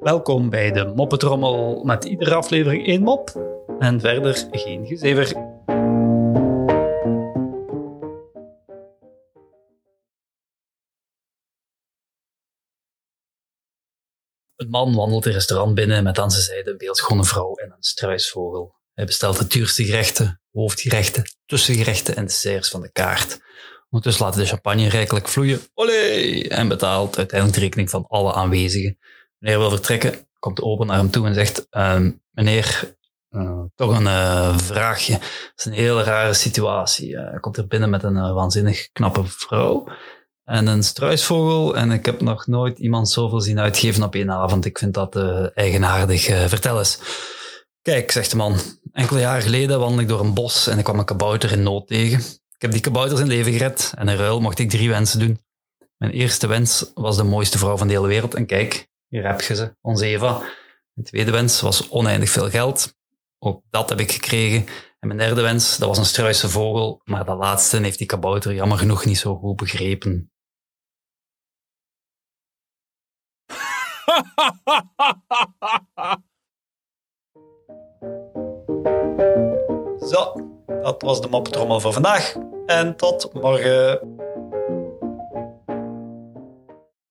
Welkom bij de Moppetrommel met iedere aflevering één mop en verder geen gezever. Een man wandelt een restaurant binnen met aan zijn zijde een beeldschone vrouw en een struisvogel. Hij bestelt de duurste gerechten, hoofdgerechten, tussengerechten en desserts van de kaart. Ondertussen laat de champagne rijkelijk vloeien. Olé! En betaalt uiteindelijk de rekening van alle aanwezigen. Meneer wil vertrekken, komt de ober naar hem toe en zegt: ehm, Meneer, uh, toch een uh, vraagje. Het is een hele rare situatie. Hij komt er binnen met een uh, waanzinnig knappe vrouw en een struisvogel. En ik heb nog nooit iemand zoveel zien uitgeven op één avond. Ik vind dat eigenaardig. vertel eens. Kijk, zegt de man. Enkele jaren geleden wandelde ik door een bos en ik kwam een kabouter in nood tegen. Ik heb die kabouter zijn leven gered en in ruil mocht ik drie wensen doen. Mijn eerste wens was de mooiste vrouw van de hele wereld. En kijk, hier heb je ze, onze Eva. Mijn tweede wens was oneindig veel geld. Ook dat heb ik gekregen. En mijn derde wens, dat was een struise vogel. Maar dat laatste heeft die kabouter jammer genoeg niet zo goed begrepen. Zo, dat was de moppetrommel voor vandaag. En tot morgen.